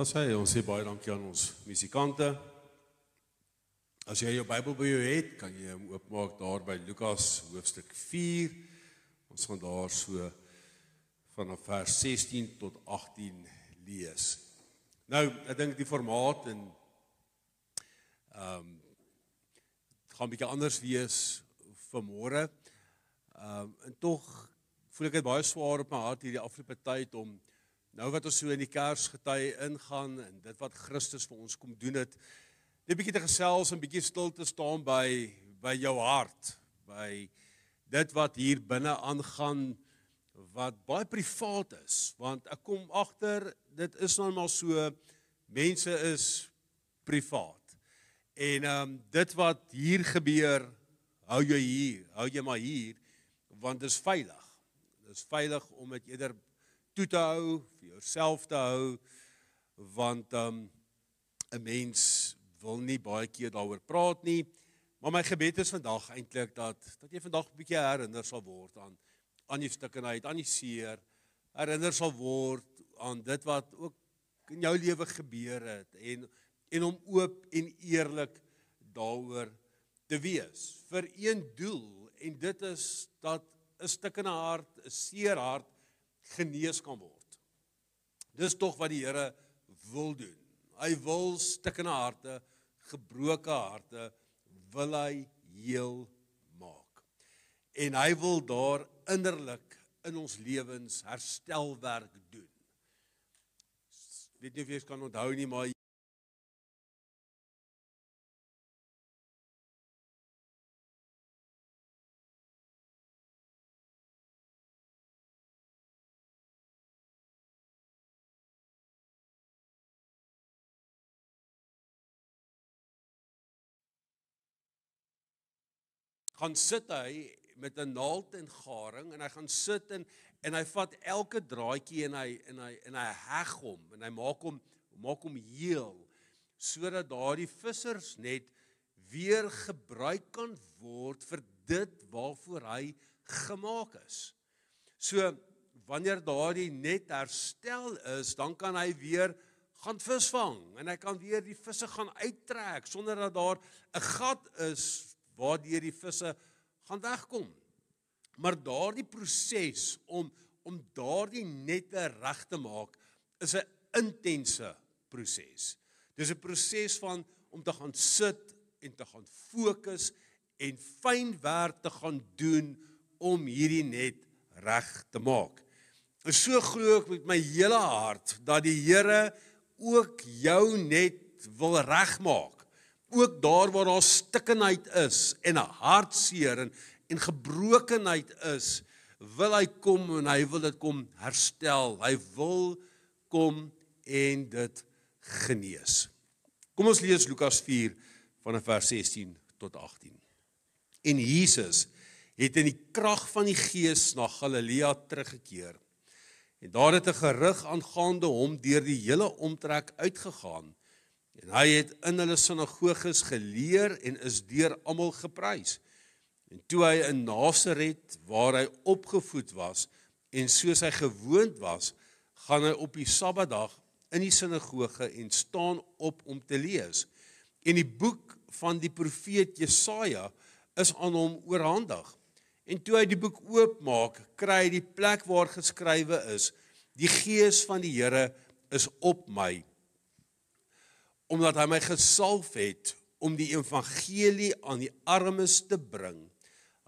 As hy ons sê baie dankie aan ons musikante. As jy jou Bybel by jou het, kan jy hom oopmaak daar by Lukas hoofstuk 4. Ons gaan daar so vanaf vers 16 tot 18 lees. Nou, ek dink die formaat en ehm um, gaan 'n bietjie anders wees vir môre. Ehm um, en tog voel ek dit baie swaar op my hart hierdie afgelope tyd om nou wat ons so in die Kersgety ingaan en dit wat Christus vir ons kom doen het, net bietjie te gesels en bietjie stil te staan by by jou hart, by dit wat hier binne aangaan wat baie privaat is, want ek kom agter dit is nou maar so mense is privaat. En ehm um, dit wat hier gebeur, hou jy hier, hou jy maar hier want dit is veilig. Dit is veilig om dit eerder toe te hou, vir jouself te hou want ehm um, 'n mens wil nie baie keer daaroor praat nie. Maar my gebed is vandag eintlik dat dat jy vandag 'n bietjie herinner sal word aan aan die stukkenheid, aan die seer, herinner sal word aan dit wat ook in jou lewe gebeur het en en om oop en eerlik daaroor te wees vir een doel en dit is dat 'n stukkende hart, 'n seer hart genees kan word. Dis tog wat die Here wil doen. Hy wil stukkende harte, gebroke harte wil hy heel maak. En hy wil daar innerlik in ons lewens herstelwerk doen. Weet nie of jy kan onthou nie, maar gaan sit hy met 'n naald en garing en hy gaan sit en en hy vat elke draadjie en hy en hy en hy heg hom en hy maak hom maak hom heel sodat daardie vissers net weer gebruik kan word vir dit waarvoor hy gemaak is. So wanneer daardie net herstel is, dan kan hy weer gaan visvang en hy kan weer die visse gaan uittrek sonder dat daar 'n gat is waardeur die visse gaan wegkom. Maar daardie proses om om daardie nette reg te maak is 'n intense proses. Dis 'n proses van om te gaan sit en te gaan fokus en fyn werk te gaan doen om hierdie net reg te maak. Ek so glo ek met my hele hart dat die Here ook jou net wil regmaak ook daar waar daar stikkenheid is en 'n hartseer en en gebrokenheid is, wil hy kom en hy wil dit kom herstel. Hy wil kom en dit genees. Kom ons lees Lukas 4 vanaf vers 16 tot 18. En Jesus het in die krag van die Gees na Galilea teruggekeer. En daar het 'n gerug aangaande hom deur die hele omtrek uitgegaan En hy het in hulle sinagoges geleer en is deur almal geprys. En toe hy in Nasaret waar hy opgevoed was en soos hy gewoond was, gaan hy op die Sabbatdag in die sinagoge en staan op om te lees. En die boek van die profeet Jesaja is aan hom oorhandig. En toe hy die boek oopmaak, kry hy die plek waar geskrywe is: Die gees van die Here is op my omdat hy my gesalf het om die evangelie aan die armes te bring.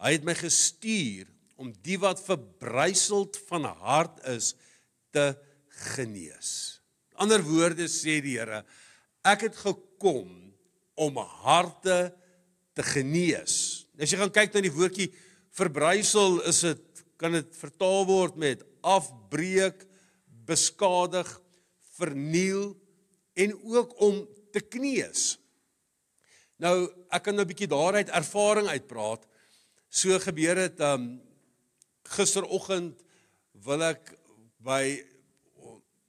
Hy het my gestuur om die wat verbryseld van hart is te genees. Ander woorde sê die Here, ek het gekom om harte te genees. As jy gaan kyk na die woordjie verbrysel, is dit kan dit vertaal word met afbreek, beskadig, verniel en ook om te kneus. Nou, ek kan nou 'n bietjie daaruit ervaring uitpraat. So gebeur dit um gisteroggend wil ek by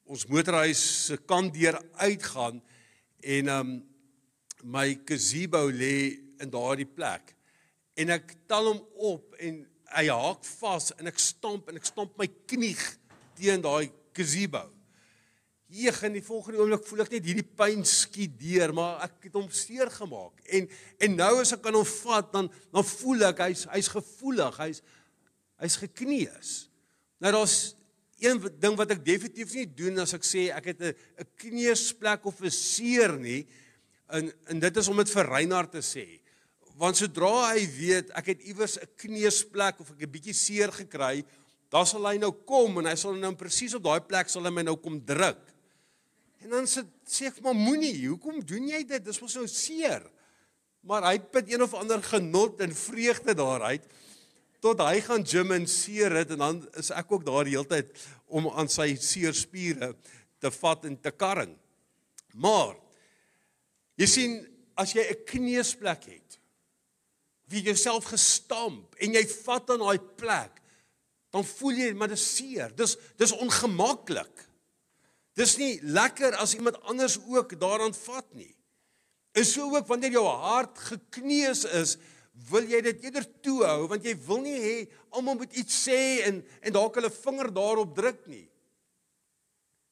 ons motorhuis se kant deur uitgaan en um my gazebo lê in daardie plek. En ek tel hom op en hy haak vas en ek stomp en ek stomp my knie teen daai gazebo. Hier in die volgende oomblik voel ek net hierdie pyn skiet deur, maar ek het hom seer gemaak. En en nou as ek aan hom vat, dan dan voel ek hy's hy's gevoelig, hy's hy's gekneus. Nou daar's een ding wat ek definitief nie doen as ek sê ek het 'n 'n kneusplek of 'n seer nie. En en dit is om dit vir Reinhard te sê. Want sodra hy weet ek het iewers 'n kneusplek of ek 'n bietjie seer gekry, dan sal hy nou kom en hy sal nou presies op daai plek sal hy my nou kom druk. En dan sê sê ek maar moenie, hoekom doen jy dit? Dis mos nou seer. Maar hy het een of ander genot en vreugde daaruit tot hy gaan gym en seer dit en dan is ek ook daar die hele tyd om aan sy seer spiere te vat en te karring. Maar jy sien as jy 'n kneusplek het wie jouself gestamp en jy vat aan daai plek dan voel jy maar dis seer. Dis dis ongemaklik. Dis nie lekker as iemand anders ook daaraan vat nie. En so ook wanneer jou hart gekneus is, wil jy dit eerder toehou want jy wil nie hê almal moet iets sê en en dalk hulle vinger daarop druk nie.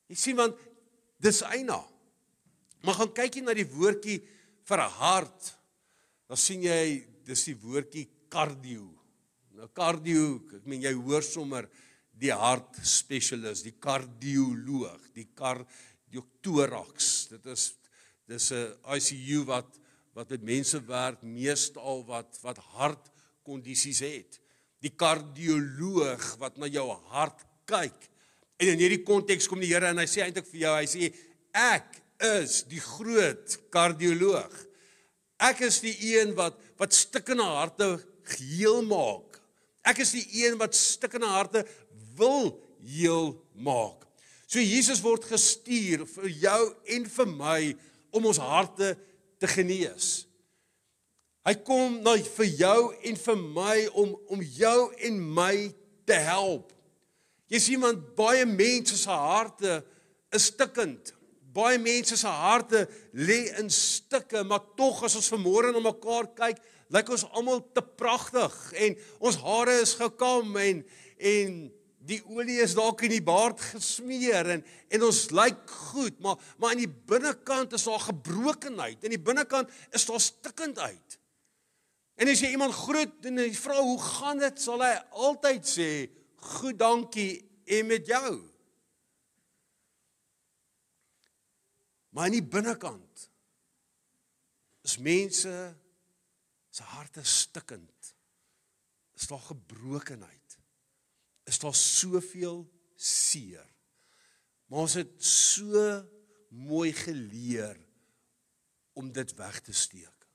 Jy sien want dis eina. Maar gaan kyk jy na die woordjie vir 'n hart, dan sien jy dis die woordjie cardio. Nou cardio, ek meen jy hoor sommer die hart spesialis, die kardioloog, die kardiotorax. Dit is dis 'n ICU wat wat met mense werk meestal wat wat hartkondisies het. Die kardioloog wat na jou hart kyk. En in hierdie konteks kom die Here en hy sê eintlik vir jou, hy sê ek is die groot kardioloog. Ek is die een wat wat stikkende harte geheel maak. Ek is die een wat stikkende harte wil heel maak. So Jesus word gestuur vir jou en vir my om ons harte te genees. Hy kom nou vir jou en vir my om om jou en my te help. Jy sien want baie mense se harte is stikkend. Baie mense se harte lê in stukke, maar tog as ons vanmôre na mekaar kyk, lyk ons almal te pragtig en ons hare is gekam en en die olie is dalk in die baard gesmeer en en ons lyk goed, maar maar aan die binnekant is daar gebrokenheid. In die binnekant is daar stikkendheid. En as jy iemand groet en jy vra hoe gaan dit, sal hy altyd sê, "Goed, dankie en met jou." Maar aan die binnekant is mense se harte stikkend. Is daar gebrokenheid is daar soveel seer. Maar ons het so mooi geleer om dit weg te steek.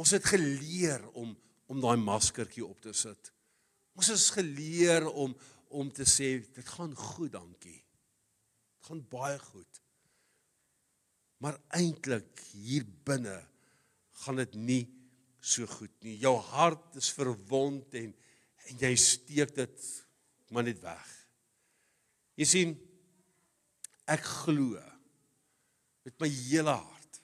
Ons het geleer om om daai maskertjie op te sit. Ons is geleer om om te sê dit gaan goed, dankie. Dit gaan baie goed. Maar eintlik hier binne gaan dit nie so goed nie. Jou hart is verwond en en jy steek dit maar net weg. Jy sien ek glo met my hele hart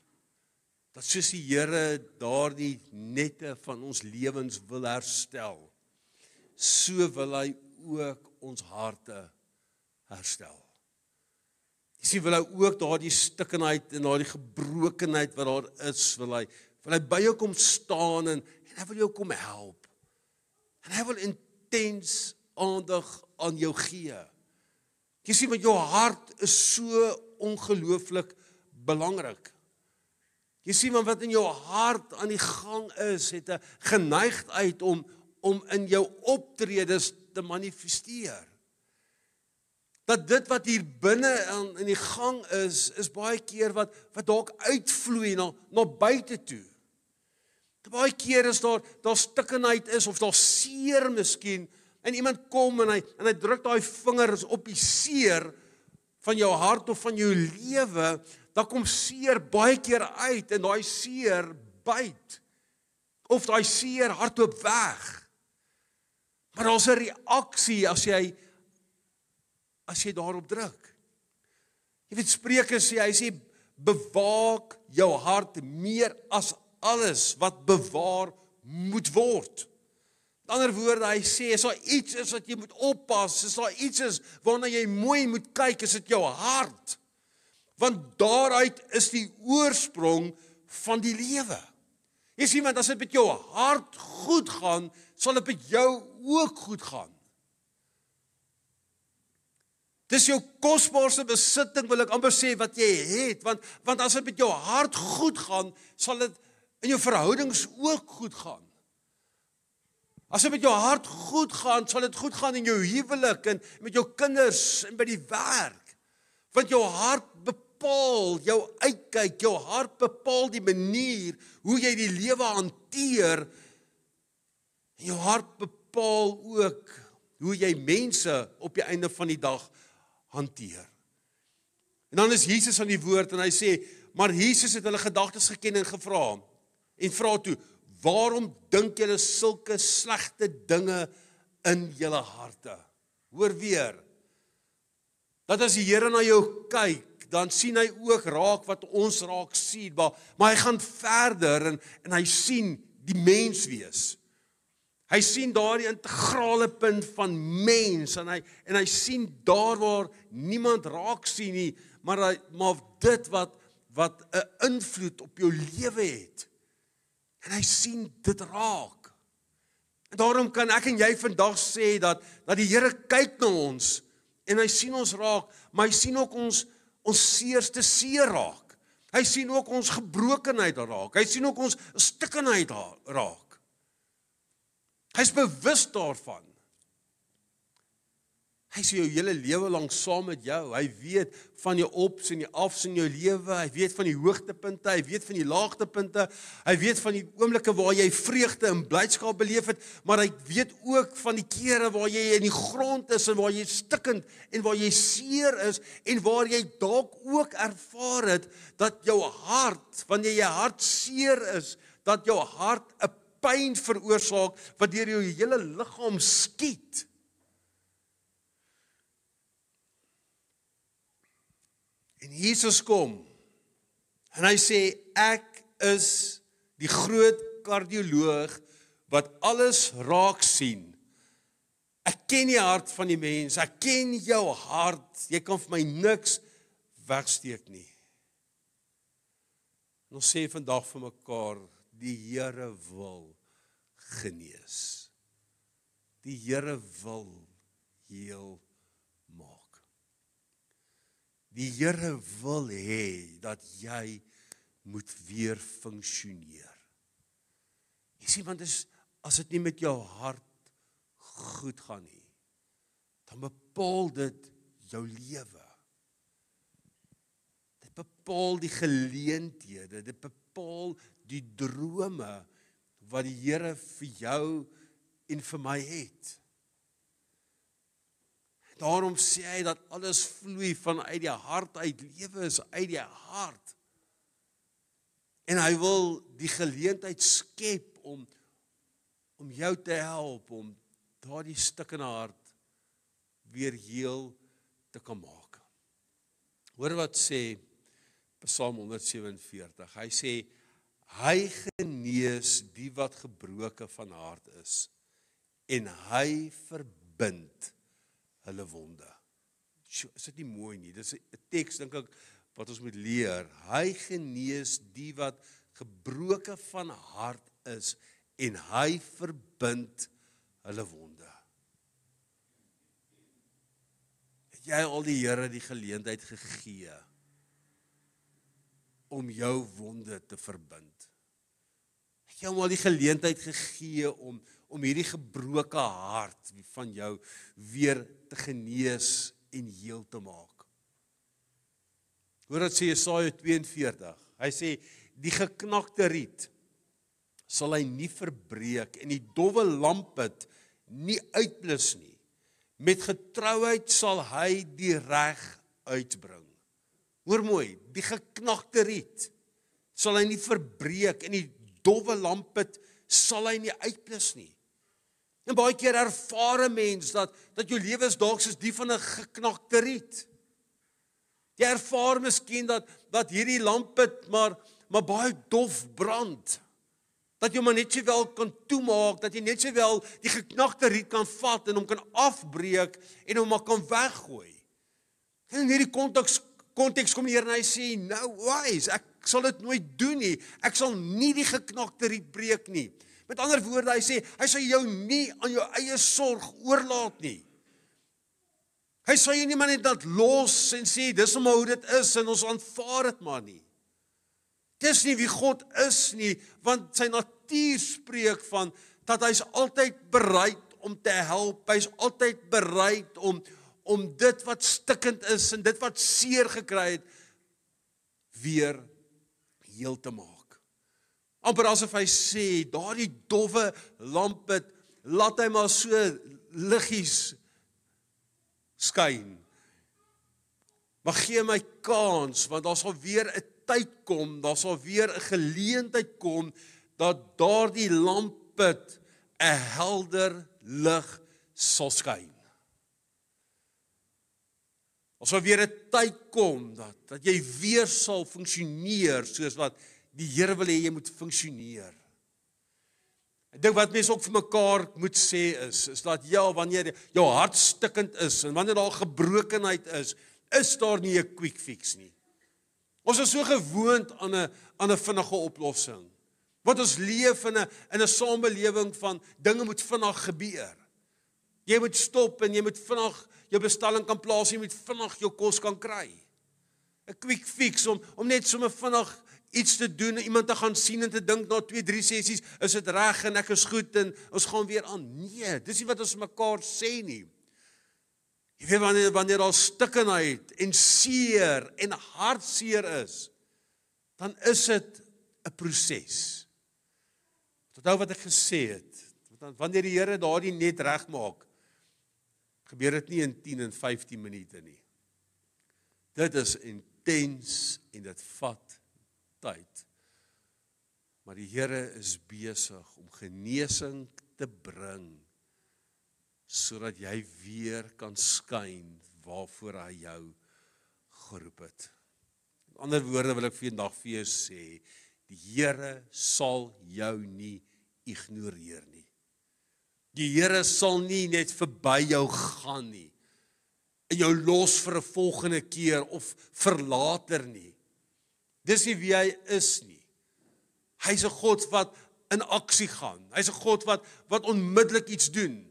dat soos die Here daardie nette van ons lewens wil herstel, so wil hy ook ons harte herstel. Jy sien wil hy ook daardie stikkenheid en daardie gebrokenheid wat daar is, wil hy wil hy by jou kom staan en, en hy wil jou kom help. En hy wil intens aandag aan jou gee. Jy sien want jou hart is so ongelooflik belangrik. Jy sien want wat in jou hart aan die gang is, het 'n geneigtheid om om in jou optredes te manifesteer. Dat dit wat hier binne in in die gang is, is baie keer wat wat dalk uitvloei na na buite toe. Baie keer is daar daar stikkenheid is of daar seer miskien en iemand kom en hy en hy druk daai vingers op die seer van jou hart of van jou lewe, dan kom seer baie keer uit en daai seer byt. Of daai seer hardloop weg. Maar daar's 'n reaksie as jy as jy daarop druk. Jy weet Spreuke sê hy sê bewaak jou hart meer as alles wat bewaar moet word. Met ander woorde, hy sê as daar iets is wat jy moet oppas, as daar iets is waarna jy mooi moet kyk, is dit jou hart. Want daaruit is die oorsprong van die lewe. Jy sien want as dit met jou hart goed gaan, sal dit met jou ook goed gaan. Dis jou kosbaarste besitting wil ek amper sê wat jy het want want as dit met jou hart goed gaan, sal dit in jou verhoudings ook goed gaan. As dit met jou hart goed gaan, sal dit goed gaan in jou huwelik en met jou kinders en by die werk. Want jou hart bepaal jou uitkyk, jou hart bepaal die manier hoe jy die lewe hanteer. En jou hart bepaal ook hoe jy mense op die einde van die dag hanteer. En dan is Jesus aan die woord en hy sê, maar Jesus het hulle gedagtes geken en gevra en vra toe, Waarom dink julle sulke slegte dinge in julle harte? Hoor weer. Dat as die Here na jou kyk, dan sien hy ook raak wat ons raak sien, maar, maar hy gaan verder en en hy sien die mens wees. Hy sien daardie integrale punt van mens en hy en hy sien daar waar niemand raak sien nie, maar hy maar dit wat wat 'n invloed op jou lewe het. En hy sien dit raak. En daarom kan ek en jy vandag sê dat dat die Here kyk na ons en hy sien ons raak, maar hy sien ook ons ons seerste seer raak. Hy sien ook ons gebrokenheid raak. Hy sien ook ons stikkenheid raak. Hy's bewus daarvan. Hy sien jou hele lewe lank saam met jou. Hy weet van jou ops en die afs in jou lewe. Hy weet van die hoogtepunte, hy weet van die laagtepunte. Hy weet van die oomblikke waar jy vreugde en blydskap beleef het, maar hy weet ook van die kere waar jy in die grond is en waar jy stikkend en waar jy seer is en waar jy dalk ook ervaar het dat jou hart, wanneer jy hart seer is, dat jou hart 'n pyn veroorsaak wat deur jou hele liggaam skiet. En Jesus kom. En hy sê ek is die groot kardioloog wat alles raak sien. Ek ken die hart van die mens. Ek ken jou hart. Jy kan vir my niks wegsteek nie. Ons sê vandag vir mekaar die Here wil genees. Die Here wil heel Die Here wil hê dat jy moet weer funksioneer. Jy sien want is as dit nie met jou hart goed gaan nie, dan bepaal dit jou lewe. Dit bepaal die geleenthede, dit bepaal die drome wat die Here vir jou en vir my het. Daarom sê hy dat alles vloei vanuit die hart uit, lewe is uit die hart. En hy wil die geleentheid skep om om jou te help om daardie stukkende hart weer heel te kan maak. Hoor wat sê Psalm 147. Hy sê hy genees die wat gebroke van hart is en hy verbind hulle wonde. Is dit nie mooi nie? Dis 'n teks dink ek wat ons moet leer. Hy genees die wat gebroke van hart is en hy verbind hulle wonde. Het jy al die Here die geleentheid gegee om jou wonde te verbind? Het jy hom al die geleentheid gegee om om hierdie gebroke hart van jou weer te genees en heel te maak. Hoor wat sê Jesaja 42. Hy sê die geknakte riet sal hy nie verbreek en die dowwe lampet nie uitblus nie. Met getrouheid sal hy die reg uitbring. Hoor mooi, die geknakte riet sal hy nie verbreek en die dowwe lampet sal hy nie uitblus nie. En baie keer ervaar 'n mens dat dat jou lewe is dalk soos die van 'n geknakte riet. Jy ervaar miskien dat dat hierdie lamp het maar maar baie dof brand. Dat jy maar net sowel kan toemaak, dat jy net sowel die geknakte riet kan vat en hom kan afbreek en hom maar kan weggooi. In hierdie konteks konteks kom die Here en hy sê, "No wise, ek sal dit nooit doen nie. Ek sal nie die geknakte riet breek nie." Met ander woorde, hy sê, hy sal jou nie aan jou eie sorg oorlaat nie. Hy sal jou nie maar net dat los en sê dis hoe maar hoe dit is en ons aanvaar dit maar nie. Dis nie wie God is nie, want sy natuur spreek van dat hy's altyd bereid om te help. Hy's altyd bereid om om dit wat stikkend is en dit wat seer gekry het weer heel te maak. Amper asof hy sê, daardie dowwe lamp het laat hy maar so liggies skyn. Maar gee my kans want daar sal weer 'n tyd kom, daar sal weer 'n geleentheid kom dat daardie lampet 'n helder lig sal skyn. Ons sal weer 'n tyd kom dat dat jy weer sal funksioneer soos wat die Here wil hê jy moet funksioneer. Ek dink wat mense ook vir mekaar moet sê is is dat ja, wanneer jou hart stikkend is en wanneer daar gebrokenheid is, is daar nie 'n quick fix nie. Ons is so gewoond aan 'n aan 'n vinnige oplossing. Wat ons leef in 'n in 'n samelewing van dinge moet vinnig gebeur. Jy moet stop en jy moet vinnig jou bestelling kan plaas, jy moet vinnig jou kos kan kry. 'n Quick fix om om net sommer vinnig iets te doen, iemand te gaan sien en te dink na 2, 3 sessies, is dit reg en ek is goed en ons gaan weer aan. Nee, dis nie wat ons mekaar sê nie. Jy weet wanneer wanneer daar stikkenheid en seer en hartseer is, dan is dit 'n proses. Onthou wat ek gesê het, wanneer die Here daardie net regmaak, gebeur dit nie in 10 en 15 minute nie. Dit is intens en dit vat tyd. Maar die Here is besig om genesing te bring sodat jy weer kan skyn waarvoor hy jou geroep het. In ander woorde wil ek vandag vir jou sê, die Here sal jou nie ignoreer nie. Die Here sal nie net verby jou gaan nie en jou los vir 'n volgende keer of vir later nie. Dis nie wie hy is nie. Hy's 'n God wat in aksie gaan. Hy's 'n God wat wat onmiddellik iets doen.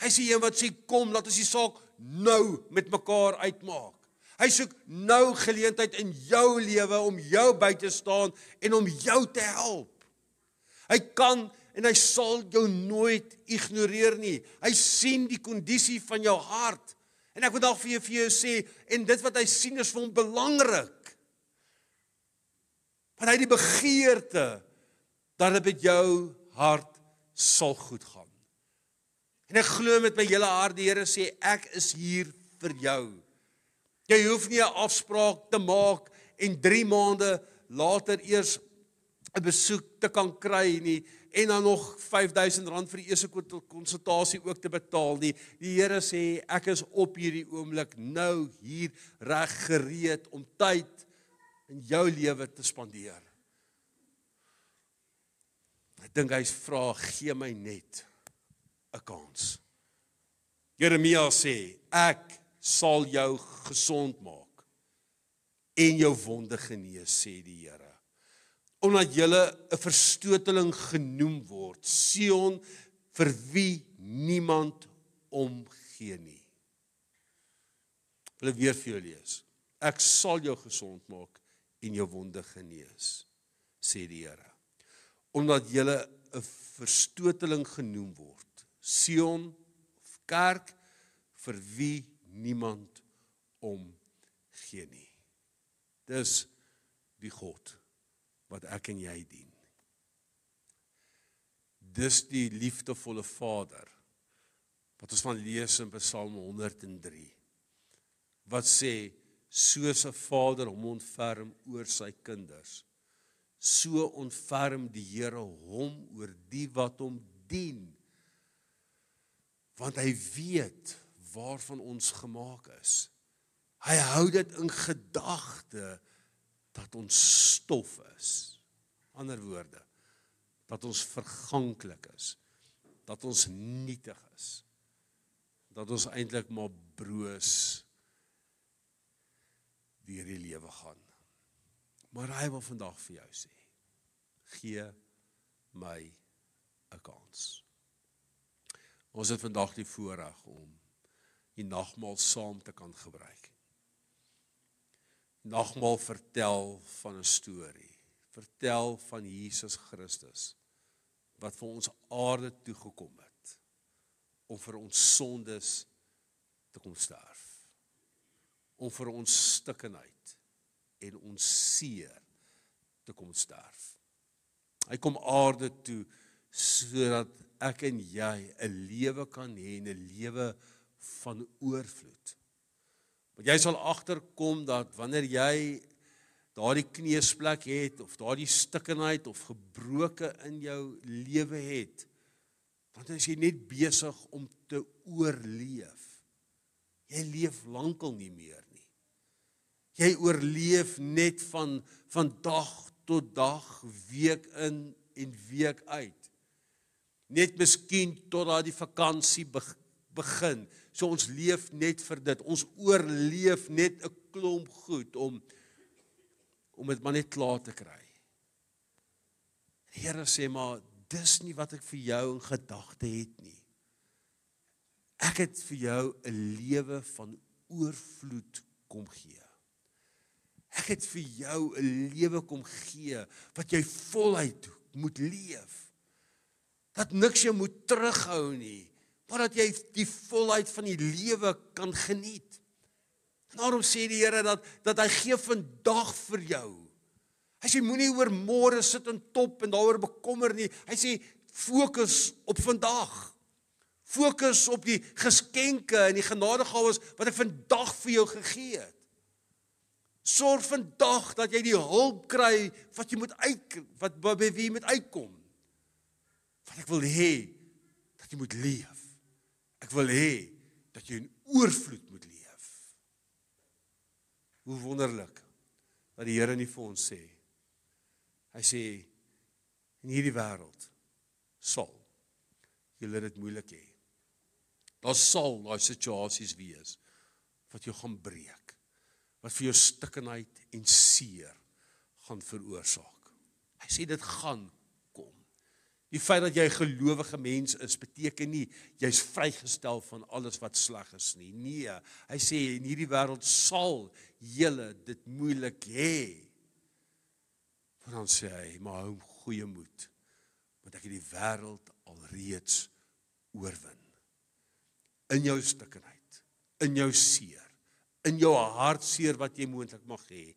Hy sê een wat sê kom, laat ons die saak nou met mekaar uitmaak. Hy soek nou geleentheid in jou lewe om jou by te staan en om jou te help. Hy kan en hy sal jou nooit ignoreer nie. Hy sien die kondisie van jou hart. En ek wil dalk vir jou vir jou sê en dit wat hy sien is vir hom belangrik. Want hy het die begeerte dat dit met jou hart sal goed gaan. En ek glo met my hele hart die Here sê ek is hier vir jou. Jy hoef nie 'n afspraak te maak en 3 maande later eers 'n besoek te kan kry nie en dan nog R5000 vir die eerste konsultasie ook te betaal nie. Die Here sê ek is op hierdie oomblik nou hier reg gereed om tyd in jou lewe te spandeer. Ek dink hy vra gee my net 'n kans. Jeremia sê, ek sal jou gesond maak en jou wonde genees, sê die Here. Omdat jy 'n verstoteling genoem word, Sion vir wie niemand omgee nie. Wil weer vir jou lees. Ek sal jou gesond maak en jou wonde genees, sê die Here. Omdat jy 'n verstoteling genoem word, Sion of kerk vir wie niemand om gee nie. Dis die God wat ek en jy dien. Dis die liefdevolle Vader wat ons van lees in Psalm 103 wat sê soos 'n vader hom ontferm oor sy kinders so ontferm die Here hom oor die wat hom dien want hy weet waarvan ons gemaak is. Hy hou dit in gedagte dat ons stof is. Ander woorde, dat ons verganklik is, dat ons nietig is, dat ons eintlik maar broos deur die lewe gaan. Maar hy wil vandag vir jou sê: gee my 'n kans. Ons het vandag die voorreg om die nagmaal saam te kan gebruik. Nagmaal vertel van 'n storie, vertel van Jesus Christus wat vir ons aarde toe gekom het om vir ons sondes te kom sterf. Om vir ons stikkenheid en ons seer te kom sterf. Hy kom aarde toe sodat ek en jy 'n lewe kan hê, 'n lewe van oorvloed. Want jy sal agterkom dat wanneer jy daardie kneusplek het of daardie stikkenheid of gebroke in jou lewe het, dan is jy net besig om te oorleef. Jy leef lankal nie meer. Jy oorleef net van van dag tot dag, week in en week uit. Net miskien tot daai die vakansie begin. So ons leef net vir dit. Ons oorleef net 'n klomp goed om om dit maar net klaar te kry. Die Here sê maar dis nie wat ek vir jou in gedagte het nie. Ek het vir jou 'n lewe van oorvloed kom gee. Ek het vir jou 'n lewe kom gee wat jy voluit moet leef. Dat niks jou moet terughou nie, maar dat jy die volheid van die lewe kan geniet. Daarom sê die Here dat dat hy gee vandag vir jou. Hy sê moenie oor môre sit en top en daaroor bekommer nie. Hy sê fokus op vandag. Fokus op die geskenke en die genadegawes wat hy vandag vir jou gegee het. Sorg vandag dat jy die hulp kry wat jy moet uit wat by wie jy moet uitkom. Want ek wil hê dat jy moet leef. Ek wil hê dat jy in oorvloed moet leef. Hoe wonderlik dat die Here nie vir ons sê. Hy sê in hierdie wêreld sal julle dit moeilik hê. Daar sal daai situasies wees wat jou gaan breek. Wat vir jou stikkenheid en seer gaan veroorsaak. Hy sê dit gaan Die feit dat jy 'n gelowige mens is, beteken nie jy's vrygestel van alles wat sleg is nie. Nee, hy sê in hierdie wêreld sal julle dit moeilik hê. Maar dan sê hy, maar hou goeie moed, want ek het die wêreld alreeds oorwin. In jou stikkenheid, in jou seer, in jou hartseer wat jy moontlik mag hê,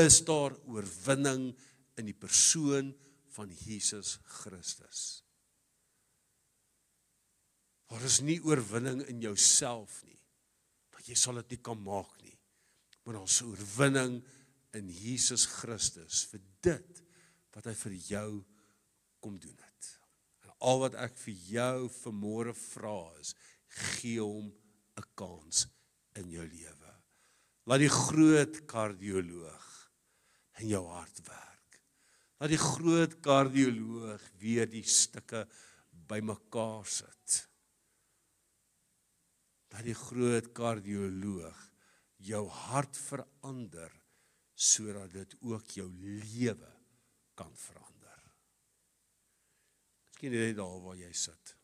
is daar oorwinning in die persoon van Jesus Christus. Daar is nie oorwinning in jouself nie. Want jy sal dit nie kan maak nie. Maar ons oorwinning in Jesus Christus vir dit wat hy vir jou kom doen het. En al wat ek vir jou vanmôre vra is, gee hom 'n kans in jou lewe. Laat die groot kardioloog in jou hart werk dat die groot kardioloog weer die stukke bymekaar sit. Dat die groot kardioloog jou hart verander sodat dit ook jou lewe kan verander. Miskien net daar waar jy sit.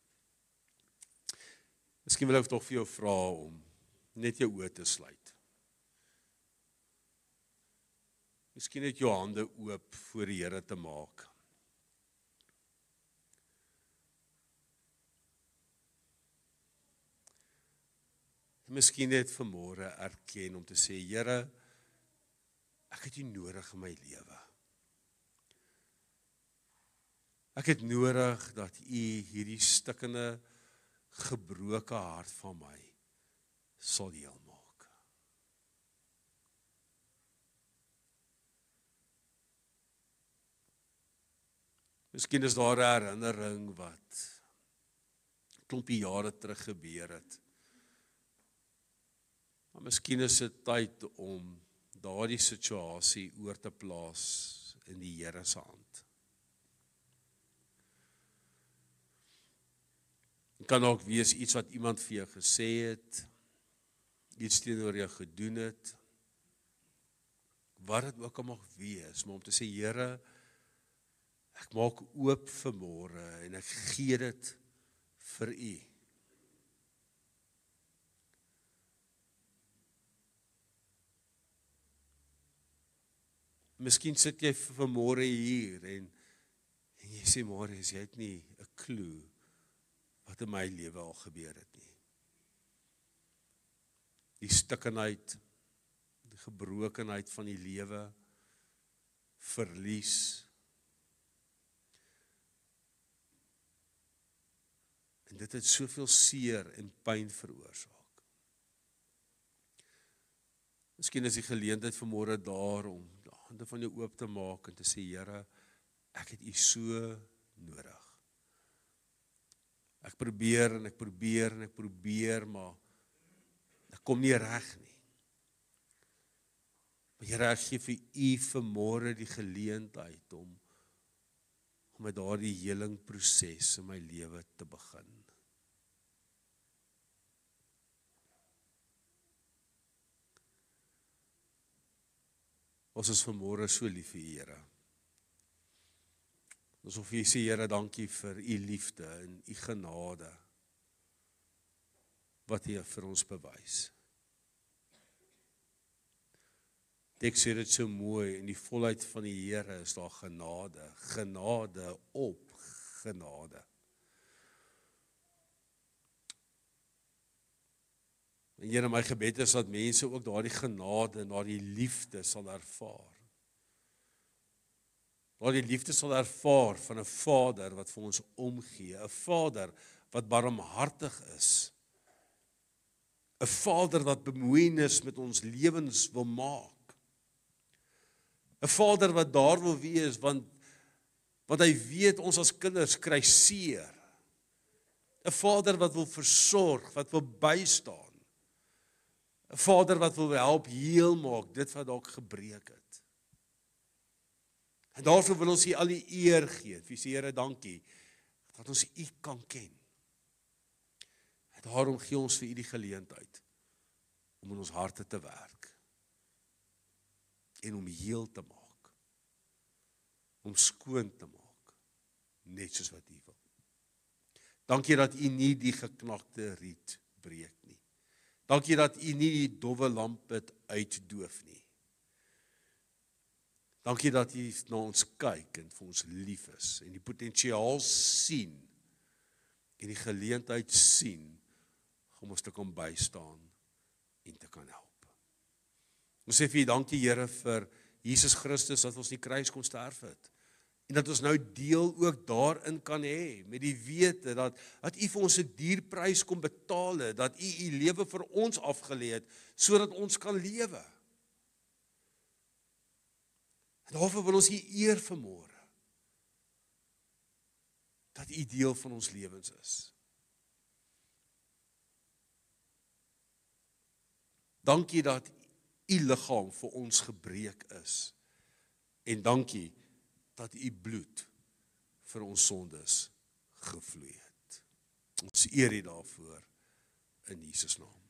Miskien wil ek tog vir jou vra om net jou oë te sluit. Miskien net jou hande oop voor die Here te maak. Miskien net vanmôre erken om te sê Here, ek het U nodig in my lewe. Ek het nodig dat U hierdie stikkende gebroke hart van my sal heel Miskien is daar 'n herinnering wat klompie jare terug gebeur het. Maar miskien is dit tyd om daardie situasie oor te plaas in die Here se hand. Dit kan ook wees iets wat iemand vir jou gesê het, iets teenoor jou gedoen het. Wat dit ook al mag wees, maar om te sê Here, ek maak oop vir môre en ek gee dit vir U. Miskien sit jy vir môre hier en en jy sê môre is jy het nie 'n klou wat in my lewe al gebeur het nie. Die stikkenheid, die gebrokenheid van die lewe, verlies. En dit het soveel seer en pyn veroorsaak. Miskien is die geleentheid vir môre daar om hande van jou oop te maak en te sê Here, ek het U so nodig. Ek probeer en ek probeer en ek probeer maar ek kom nie reg nie. Maar Here, ek gee vir U vanmôre die geleentheid om met daardie helingproses in my lewe te begin. Ons is vanmôre so lief vir U, Here. Ons wil vir U sê, Here, dankie vir U liefde en U genade wat U vir ons bewys. Dit sê dit so mooi in die volheid van die Here is daar genade, genade op genade. En Here, my gebed is dat mense ook daardie genade en daardie liefde sal ervaar. Daardie liefde sal ervaar van 'n Vader wat vir ons omgee, 'n Vader wat barmhartig is. 'n Vader wat bemoeienis met ons lewens wil maak. 'n Vader wat daar wil wees want want hy weet ons as kinders kry seer. 'n Vader wat wil versorg, wat wil bystaan. 'n Vader wat wil help heel maak dit wat dalk gebreek het. En daarvoor wil ons U al die eer gee. Wie sê Here, dankie dat ons U kan ken. En daarom gee ons vir U die geleentheid om in ons harte te werk en om heel te maak. Om skoon te maak net soos wat U wil. Dankie dat U nie die geknakte riet breek Dankie dat U nie die dowwe lamp uitdoof nie. Dankie dat U na ons kyk en vir ons lief is en die potensiaal sien en die geleentheid sien om ons te kom bystaan en te kan help. Ons sê vir U dankie Here vir Jesus Christus wat ons die kruis kon sterf het en dat ons nou deel ook daarin kan hê met die wete dat dat U vir ons 'n dierprys kom betaal het, dat U U lewe vir ons afgelê het sodat ons kan lewe. En daarvoor wil ons U eer vanmôre. Dat U deel van ons lewens is. Dankie dat U liggaam vir ons gebreek is. En dankie dat u bloed vir ons sondes gevloei het. Ons eer u daarvoor in Jesus naam.